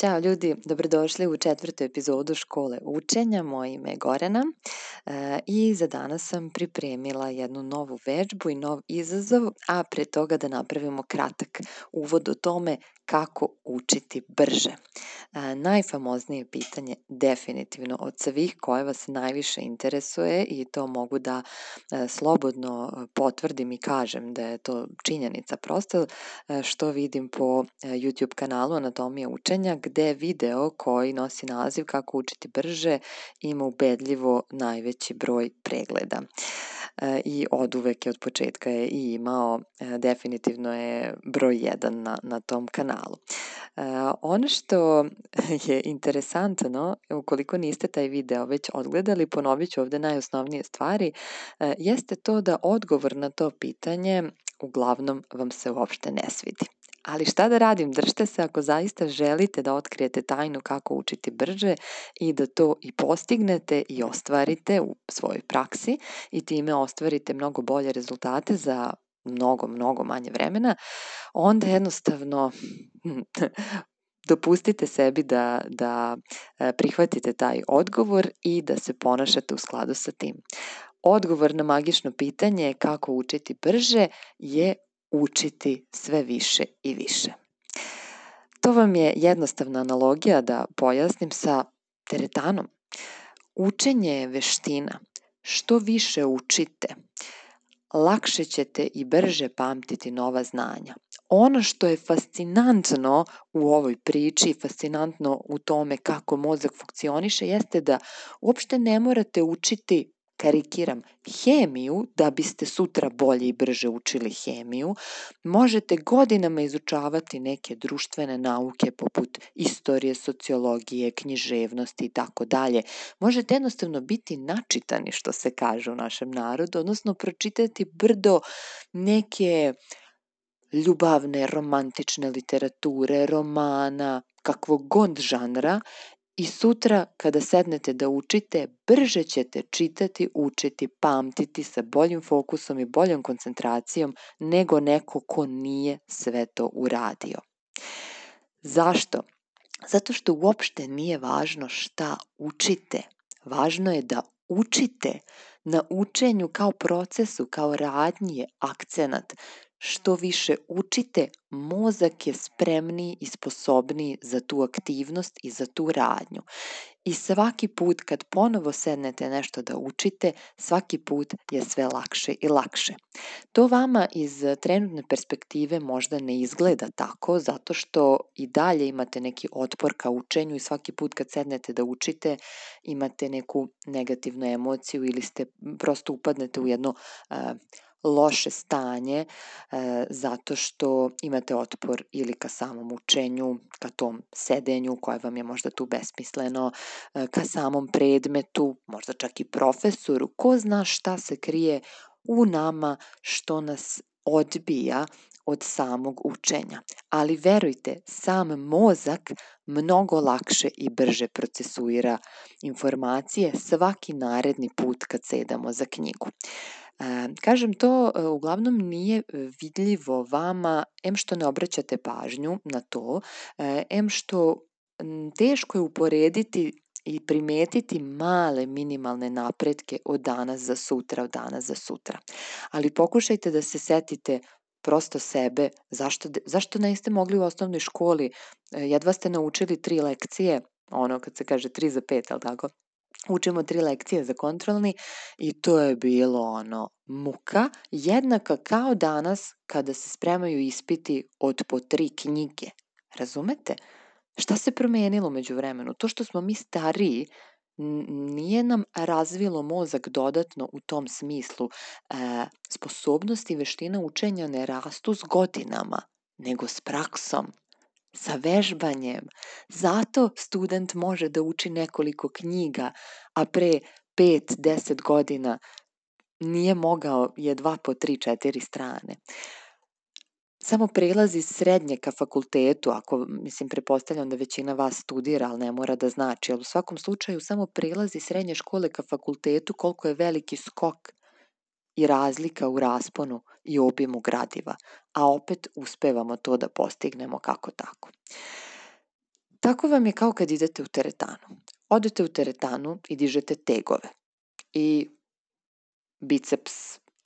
Ćao ljudi, dobrodošli u četvrtu epizodu škole učenja. Moje ime je Gorana e, i za danas sam pripremila jednu novu vežbu i nov izazov, a pre toga da napravimo kratak uvod o tome kako učiti brže. E, najfamoznije pitanje definitivno od svih koje vas najviše interesuje i to mogu da e, slobodno potvrdim i kažem da je to činjenica. Prosto e, što vidim po e, YouTube kanalu Anatomija učenja gde video koji nosi naziv kako učiti brže ima ubedljivo najveći broj pregleda. e, i od uvek je od početka je i imao, definitivno je broj 1 na, na tom kanalu. Ono što je interesantno, ukoliko niste taj video već odgledali, ponovit ću ovde najosnovnije stvari, jeste to da odgovor na to pitanje uglavnom vam se uopšte ne svidi. Ali šta da radim, držite se ako zaista želite da otkrijete tajnu kako učiti brže i da to i postignete i ostvarite u svojoj praksi i time ostvarite mnogo bolje rezultate za mnogo, mnogo manje vremena, onda jednostavno dopustite sebi da, da e, prihvatite taj odgovor i da se ponašate u skladu sa tim. Odgovor na magično pitanje kako učiti brže je učiti sve više i više. To vam je jednostavna analogija da pojasnim sa teretanom. Učenje je veština. Što više učite, lakše ćete i brže pamtiti nova znanja. Ono što je fascinantno u ovoj priči, fascinantno u tome kako mozak funkcioniše, jeste da uopšte ne morate učiti karikiram, hemiju, da biste sutra bolje i brže učili hemiju, možete godinama izučavati neke društvene nauke poput istorije, sociologije, književnosti i tako dalje. Možete jednostavno biti načitani, što se kaže u našem narodu, odnosno pročitati brdo neke ljubavne, romantične literature, romana, kakvog god žanra I sutra kada sednete da učite, brže ćete čitati, učiti, pamtiti sa boljim fokusom i boljom koncentracijom nego neko ko nije sve to uradio. Zašto? Zato što uopšte nije važno šta učite. Važno je da učite. Na učenju kao procesu, kao radnji je akcenat što više učite, mozak je spremniji i sposobniji za tu aktivnost i za tu radnju. I svaki put kad ponovo sednete nešto da učite, svaki put je sve lakše i lakše. To vama iz trenutne perspektive možda ne izgleda tako, zato što i dalje imate neki otpor ka učenju i svaki put kad sednete da učite imate neku negativnu emociju ili ste prosto upadnete u jedno uh, loše stanje e, zato što imate otpor ili ka samom učenju, ka tom sedenju koje vam je možda tu besmisleno, e, ka samom predmetu, možda čak i profesoru, ko zna šta se krije u nama što nas odbija od samog učenja. Ali verujte, sam mozak mnogo lakše i brže procesuira informacije svaki naredni put kad sedamo za knjigu. Kažem to, e, uglavnom nije vidljivo vama, em što ne obraćate pažnju na to, e, em što teško je uporediti i primetiti male minimalne napretke od danas za sutra, od danas za sutra. Ali pokušajte da se setite prosto sebe, zašto, zašto niste mogli u osnovnoj školi, e, jedva ste naučili tri lekcije, ono kad se kaže 3 za 5, ali tako? Učimo tri lekcije za kontrolni i to je bilo ono muka, jednaka kao danas kada se spremaju ispiti od po tri knjige. Razumete? Šta se promenilo među vremenu? To što smo mi stariji nije nam razvilo mozak dodatno u tom smislu. E, sposobnosti i veština učenja ne rastu s godinama, nego s praksom sa vežbanjem. Zato student može da uči nekoliko knjiga, a pre 5-10 godina nije mogao je dva po 3-4 strane. Samo prelaz iz srednje ka fakultetu, ako, mislim, prepostavljam da većina vas studira, ali ne mora da znači, ali u svakom slučaju samo prelaz iz srednje škole ka fakultetu, koliko je veliki skok i razlika u rasponu i obimu gradiva, a opet uspevamo to da postignemo kako tako. Tako vam je kao kad idete u teretanu. Odete u teretanu i dižete tegove i biceps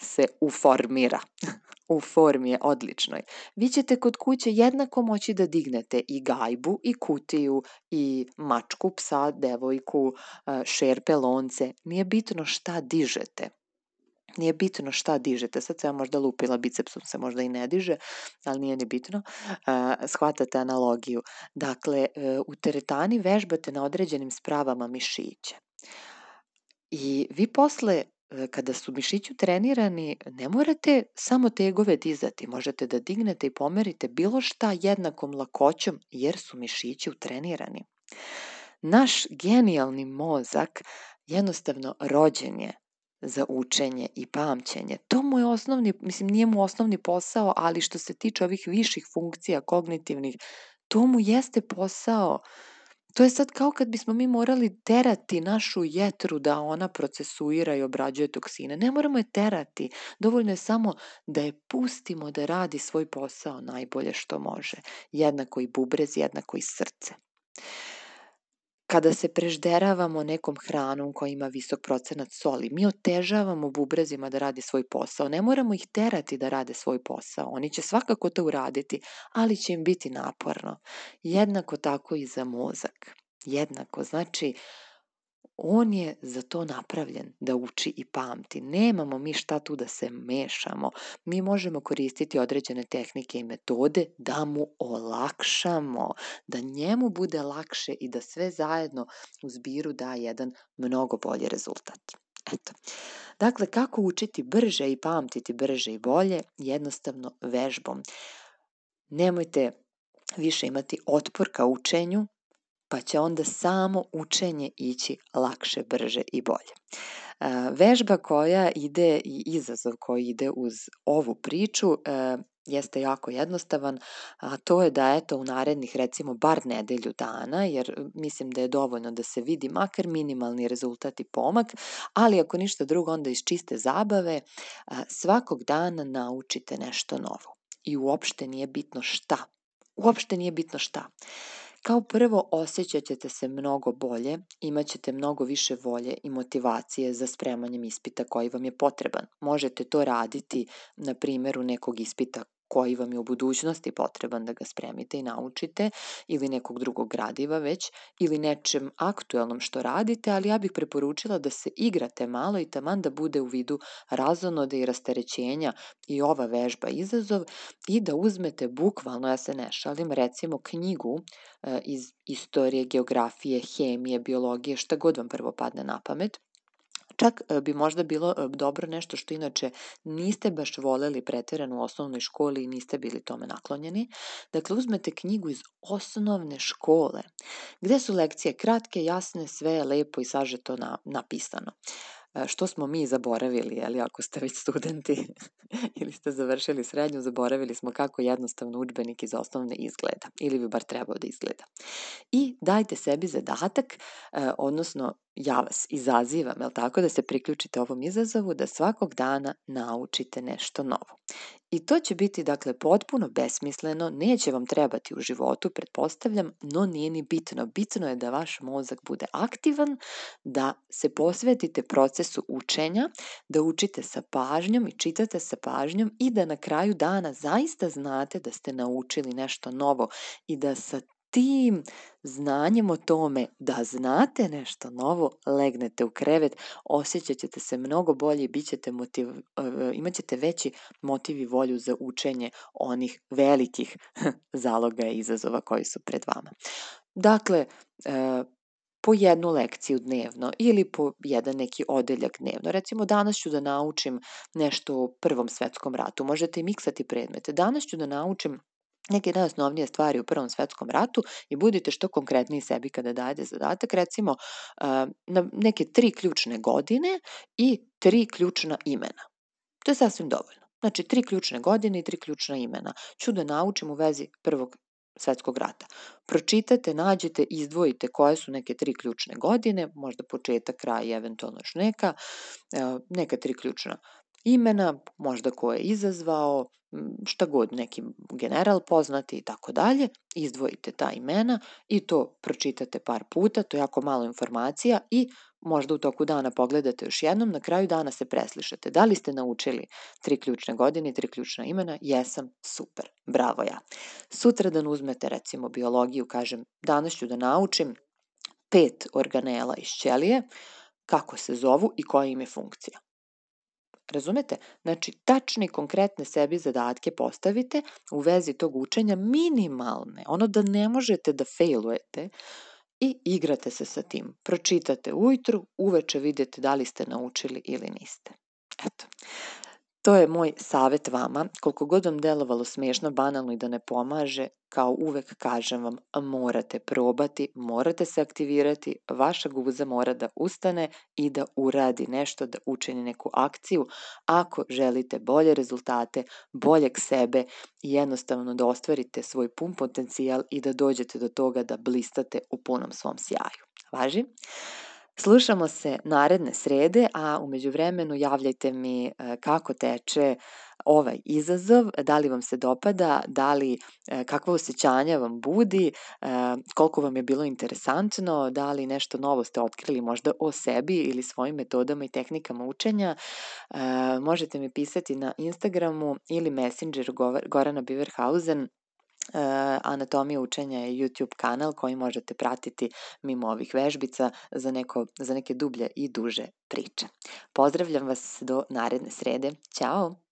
se uformira. u formi je odličnoj. Vi ćete kod kuće jednako moći da dignete i gajbu, i kutiju, i mačku, psa, devojku, e, šerpe, lonce. Nije bitno šta dižete. Nije bitno šta dižete, sad sam možda lupila bicepsom se možda i ne diže, ali nije ni bitno, uh, shvatate analogiju. Dakle, uh, u teretani vežbate na određenim spravama mišića. I vi posle E, kada su mišići trenirani, ne morate samo tegove dizati, možete da dignete i pomerite bilo šta jednakom lakoćom jer su mišići utrenirani. Naš genijalni mozak jednostavno rođen je za učenje i pamćenje. To mu je osnovni, mislim nije mu osnovni posao, ali što se tiče ovih viših funkcija kognitivnih, to mu jeste posao To je sad kao kad bismo mi morali terati našu jetru da ona procesuira i obrađuje toksine. Ne moramo je terati, dovoljno je samo da je pustimo da radi svoj posao najbolje što može. Jednako i bubrez, jednako i srce. Kada se prežderavamo nekom hranom koja ima visok procenat soli, mi otežavamo bubrezima da radi svoj posao. Ne moramo ih terati da rade svoj posao. Oni će svakako to uraditi, ali će im biti naporno. Jednako tako i za mozak. Jednako. Znači, On je za to napravljen da uči i pamti. Nemamo mi šta tu da se mešamo. Mi možemo koristiti određene tehnike i metode da mu olakšamo, da njemu bude lakše i da sve zajedno u zbiru da jedan mnogo bolji rezultat. Eto. Dakle, kako učiti brže i pamtiti brže i bolje? Jednostavno vežbom. Nemojte više imati otpor ka učenju, pa će onda samo učenje ići lakše, brže i bolje. Vežba koja ide i izazov koji ide uz ovu priču e, jeste jako jednostavan, a to je da eto u narednih recimo bar nedelju dana, jer mislim da je dovoljno da se vidi makar minimalni rezultat i pomak, ali ako ništa drugo onda iz čiste zabave svakog dana naučite nešto novo. I uopšte nije bitno šta. Uopšte nije bitno šta. Kao prvo osjećat ćete se mnogo bolje, imat ćete mnogo više volje i motivacije za spremanjem ispita koji vam je potreban. Možete to raditi na primjeru nekog ispita koji vam je u budućnosti potreban da ga spremite i naučite ili nekog drugog gradiva već ili nečem aktuelnom što radite, ali ja bih preporučila da se igrate malo i taman da bude u vidu razonode i rasterećenja i ova vežba izazov i da uzmete bukvalno, ja se ne šalim, recimo knjigu e, iz istorije, geografije, hemije, biologije, šta god vam prvo padne na pamet, Čak e, bi možda bilo e, dobro nešto što inače niste baš voleli preterano u osnovnoj školi i niste bili tome naklonjeni. Dakle, uzmete knjigu iz osnovne škole, gde su lekcije kratke, jasne, sve je lepo i sažeto na, napisano što smo mi zaboravili, ali ako ste već studenti ili ste završili srednju, zaboravili smo kako jednostavno učbenik iz osnovne izgleda, ili bi bar trebao da izgleda. I dajte sebi zadatak, odnosno ja vas izazivam, jel tako, da se priključite ovom izazovu, da svakog dana naučite nešto novo. I to će biti, dakle, potpuno besmisleno, neće vam trebati u životu, pretpostavljam, no nije ni bitno. Bitno je da vaš mozak bude aktivan, da se posvetite procesu učenja, da učite sa pažnjom i čitate sa pažnjom i da na kraju dana zaista znate da ste naučili nešto novo i da sa tim znanjem o tome da znate nešto novo, legnete u krevet, osjećat ćete se mnogo bolje i bit ćete motiv, e, imat ćete veći motiv i volju za učenje onih velikih zaloga i izazova koji su pred vama. Dakle, e, po jednu lekciju dnevno ili po jedan neki odeljak dnevno. Recimo danas ću da naučim nešto o Prvom svetskom ratu. Možete i miksati predmete. Danas ću da naučim neke najosnovnije stvari u Prvom svetskom ratu i budite što konkretniji sebi kada dajete zadatak, recimo na neke tri ključne godine i tri ključna imena. To je sasvim dovoljno. Znači, tri ključne godine i tri ključna imena. Ću da naučim u vezi Prvog svetskog rata. Pročitate, nađete, izdvojite koje su neke tri ključne godine, možda početak, kraj i eventualno još neka, neka tri ključna imena, možda ko je izazvao, šta god, neki general poznati i tako dalje, izdvojite ta imena i to pročitate par puta, to je jako malo informacija i možda u toku dana pogledate još jednom, na kraju dana se preslišate. Da li ste naučili tri ključne godine i tri ključna imena? Jesam, super, bravo ja. Sutra dan uzmete recimo biologiju, kažem danas ću da naučim pet organela iz ćelije, kako se zovu i koja im je funkcija. Razumete? Znači, tačne i konkretne sebi zadatke postavite u vezi tog učenja minimalne, ono da ne možete da failujete i igrate se sa tim. Pročitate ujutru, uveče vidite da li ste naučili ili niste. Eto. To je moj savet vama, koliko god vam delovalo smešno, banalno i da ne pomaže, kao uvek kažem vam, morate probati, morate se aktivirati, vaša guza mora da ustane i da uradi nešto, da učini neku akciju, ako želite bolje rezultate, boljeg sebe i jednostavno da ostvarite svoj pun potencijal i da dođete do toga da blistate u punom svom sjaju. Važi? Slušamo se naredne srede, a umeđu vremenu javljajte mi e, kako teče ovaj izazov, da li vam se dopada, da li, e, kakva osjećanja vam budi, e, koliko vam je bilo interesantno, da li nešto novo ste otkrili možda o sebi ili svojim metodama i tehnikama učenja. Možete mi pisati na Instagramu ili Messengeru Gorana Biverhausen E, anatomija učenja je YouTube kanal koji možete pratiti mimo ovih vežbica za, neko, za neke dublje i duže priče. Pozdravljam vas do naredne srede. Ćao!